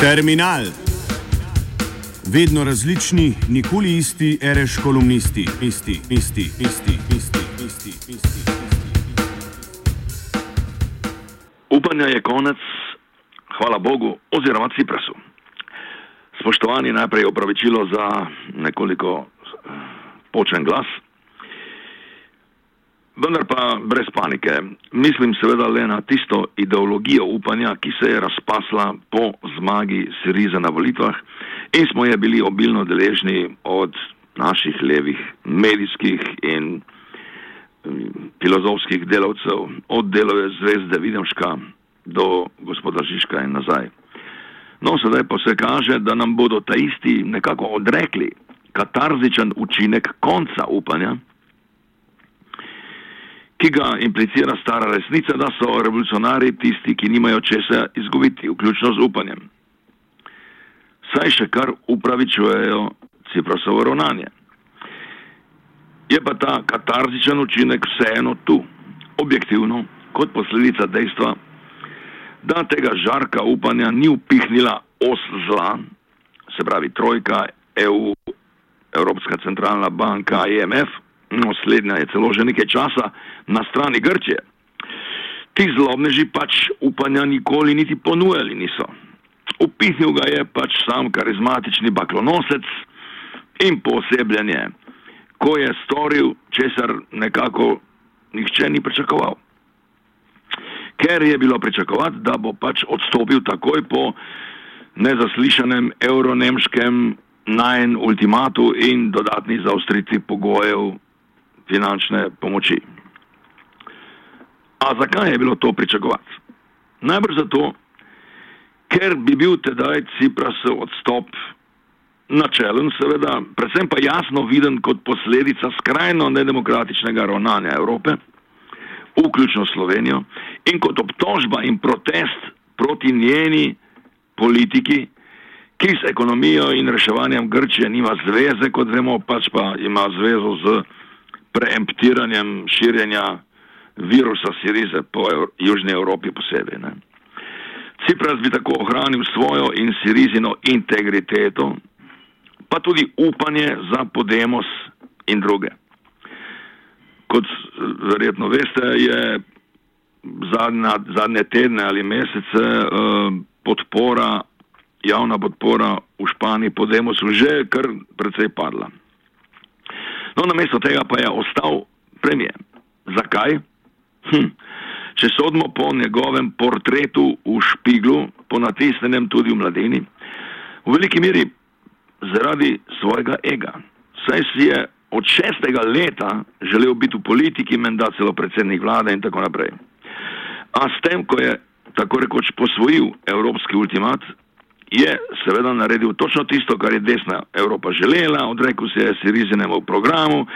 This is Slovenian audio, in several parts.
Terminal. Vedno različni, nikoli isti, reš kolumnisti, isti, isti, isti, isti, isti, isti. Upanja je konec, hvala Bogu, oziroma Ciprasu. Spoštovani, najprej opravičilo za nekoliko eh, počen glas. Vendar pa brez panike. Mislim seveda le na tisto ideologijo upanja, ki se je razpasla po zmagi Siriza na volitvah in smo je bili obilno deležni od naših levih medijskih in mm, filozofskih delavcev, od delove zvezde Videmška do gospoda Žižka in nazaj. No, sedaj pa se kaže, da nam bodo ta isti nekako odrekli katarzičen učinek konca upanja ki ga implicira stara resnica, da so revolucionari tisti, ki nimajo česa izgubiti, vključno z upanjem. Saj še kar upravičujejo Ciprasovo ravnanje. Je pa ta katarzičen učinek vseeno tu, objektivno, kot posledica dejstva, da tega žarka upanja ni upihnila os zla, se pravi Trojka, EU, Evropska centralna banka, IMF, no, slednja je celo že nekaj časa na strani Grčije. Ti zlobneži pač upanja nikoli niti ponujali niso. Upihnil ga je pač sam karizmatični baklonosec in posebljanje, ko je storil, česar nekako nihče ni pričakoval. Ker je bilo pričakovati, da bo pač odstopil takoj po nezaslišanem euronemškem najen ultimatu in dodatni zaustritvi pogojev finančne pomoči. A zakaj je bilo to pričakovati? Najbrž zato, ker bi bil tedaj Ciprasov odstop načelen, seveda, predvsem pa jasno viden kot posledica skrajno nedemokratičnega ravnanja Evrope, vključno Slovenijo, in kot obtožba in protest proti njeni politiki, ki s ekonomijo in reševanjem Grčije nima zveze, kot vemo, pač pa ima zvezo z preemptiranjem širjenja virusa Sirize po Južni Evropi posebej. Ne. Cipras bi tako ohranil svojo in Sirizino integriteto, pa tudi upanje za Podemos in druge. Kot verjetno veste, je zadnja, zadnje tedne ali mesece eh, podpora, javna podpora v Španiji Podemosu že kar precej padla. No, namesto tega pa je ostal premijer. Zakaj? Hm. Če sodimo po njegovem portretu v špiglu, ponatisnenem tudi v mladini, v veliki meri zaradi svojega ega. Saj si je od šestega leta želel biti v politiki, menda celo predsednik vlade in tako naprej. A s tem, ko je tako rekoč posvojil evropski ultimat, je seveda naredil točno tisto, kar je desna Evropa želela, odrekel se je Sirizinemu programu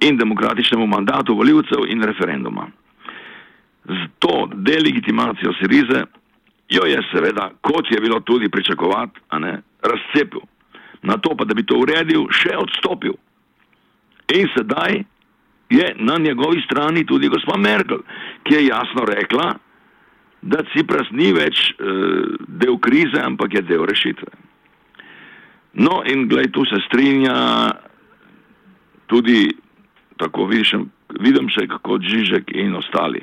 in demokratičnemu mandatu voljivcev in referenduma. Z to delegitimacijo Sirize jo je seveda, kot je bilo tudi pričakovati, razcepil. Na to pa, da bi to uredil, še odstopil. In sedaj je na njegovi strani tudi gospod Merkel, ki je jasno rekla, da Cipras ni več uh, del krize, ampak je del rešitve. No, in glej, tu se strinja tudi tako višem, vidim še kot Žižek in ostali.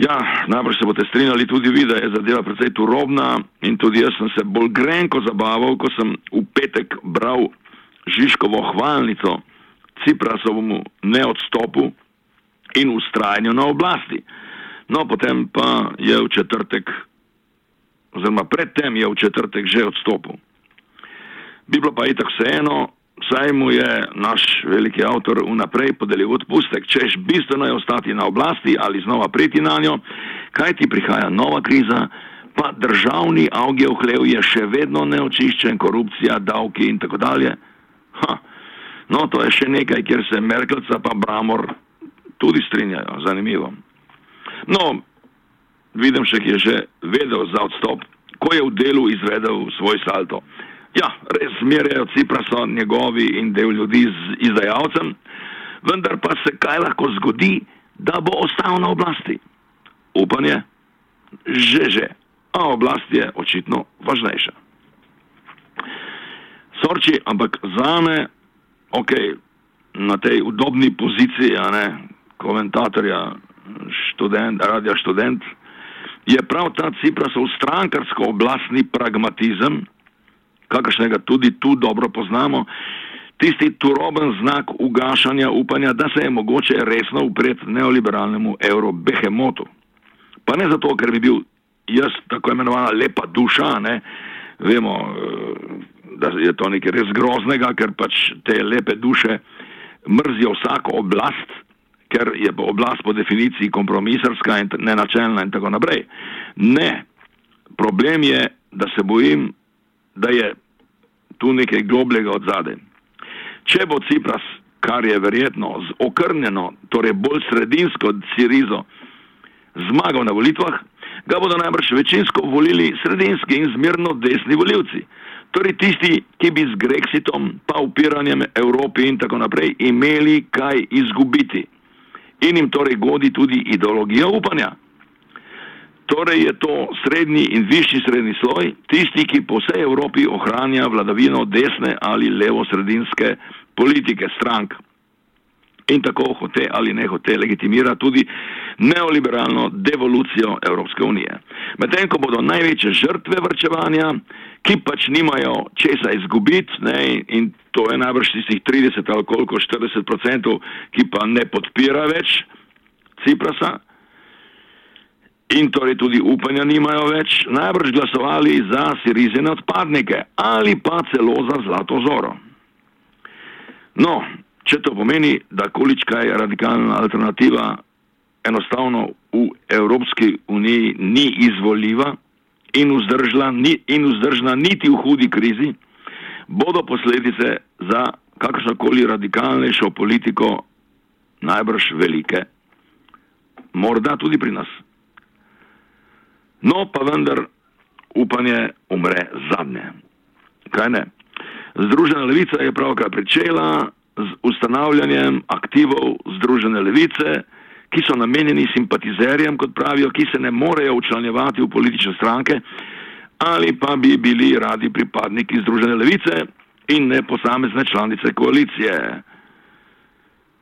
Ja, najbrž se boste strinjali tudi vi, da je zadeva precej turobna in tudi jaz sem se bolj grenko zabaval, ko sem v petek bral Žižkovo hvalnico Ciprasovemu neodstopu in ustrajanju na oblasti. No, potem pa je v četrtek, oziroma predtem je v četrtek že odstopil. Bi bilo pa itak vseeno, saj mu je naš veliki avtor vnaprej podelil odpustek, češ bistveno je ostati na oblasti ali znova priti na njo, kaj ti prihaja nova kriza, pa državni avgev hlev je še vedno neočiščen, korupcija, davki in tako dalje. Ha. No, to je še nekaj, kjer se Merkelca pa Bramor tudi strinjajo, zanimivo. No, vidim še, ki je že vedel za odstop, ko je v delu izvedel svoj salto. Ja, res zmerjajo Cipraso njegovi in del ljudi z izdajalcem, vendar pa se kaj lahko zgodi, da bo ostal na oblasti. Upanje, že že, a oblast je očitno važnejša. Sorči, ampak za me, ok, na tej udobni poziciji, a ne komentatorja, študent, radija študent, je prav ta Ciprasov strankarsko-oblastni pragmatizem, kakršnega tudi tu dobro poznamo, tisti turoben znak ugašanja upanja, da se je mogoče resno upreti neoliberalnemu eurobehemotu. Pa ne zato, ker bi bil jaz tako imenovana lepa duša, ne, vemo, eh, da je to nekaj res groznega, ker pač te lepe duše mrzijo vsako oblast, ker je oblast po definiciji kompromisarska in nenačelna in tako naprej. Ne, problem je, da se bojim, da je tu nekaj globljega od zadaj. Če bo Cipras, kar je verjetno okrnjeno, torej bolj sredinsko Sirizo, zmagal na volitvah, ga bodo najbrž večinsko volili sredinski in zmerno desni voljivci. Torej tisti, ki bi z Grexitom, pa upiranjem Evropi in tako naprej imeli kaj izgubiti. In jim torej godi tudi ideologija upanja. Torej je to srednji in višji srednji sloj, tisti, ki po vsej Evropi ohranja vladavino desne ali levo-sredinske politike strank in tako hote ali ne hote legitimira tudi neoliberalno devolucijo Evropske unije. Medtem ko bodo največje žrtve vrčevanja, ki pač nimajo česa izgubiti, ne, in to je najbrž tistih 30 ali koliko 40 odstotkov, ki pa ne podpira več Ciprasa. In torej tudi upanja nimajo več, najbrž glasovali za sirizene odpadnike ali pa celo za zlato zoro. No, če to pomeni, da količka je radikalna alternativa enostavno v Evropski uniji ni izvoljiva in vzdržna, ni, in vzdržna niti v hudi krizi, bodo posledice za kakršnokoli radikalnejšo politiko najbrž velike. Morda tudi pri nas. No, pa vendar upanje umre zadnje. Kaj ne? Združena levica je pravkar pričela z ustanavljanjem aktivov Združene levice, ki so namenjeni simpatizerjem, kot pravijo, ki se ne morejo učlanjevati v politične stranke ali pa bi bili radi pripadniki Združene levice in ne posamezne članice koalicije.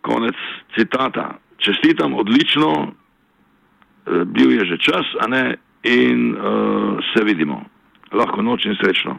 Konec citata. Čestitam, odlično, eh, bil je že čas, a ne, in uh, se vidimo. Lahko noč in srečno.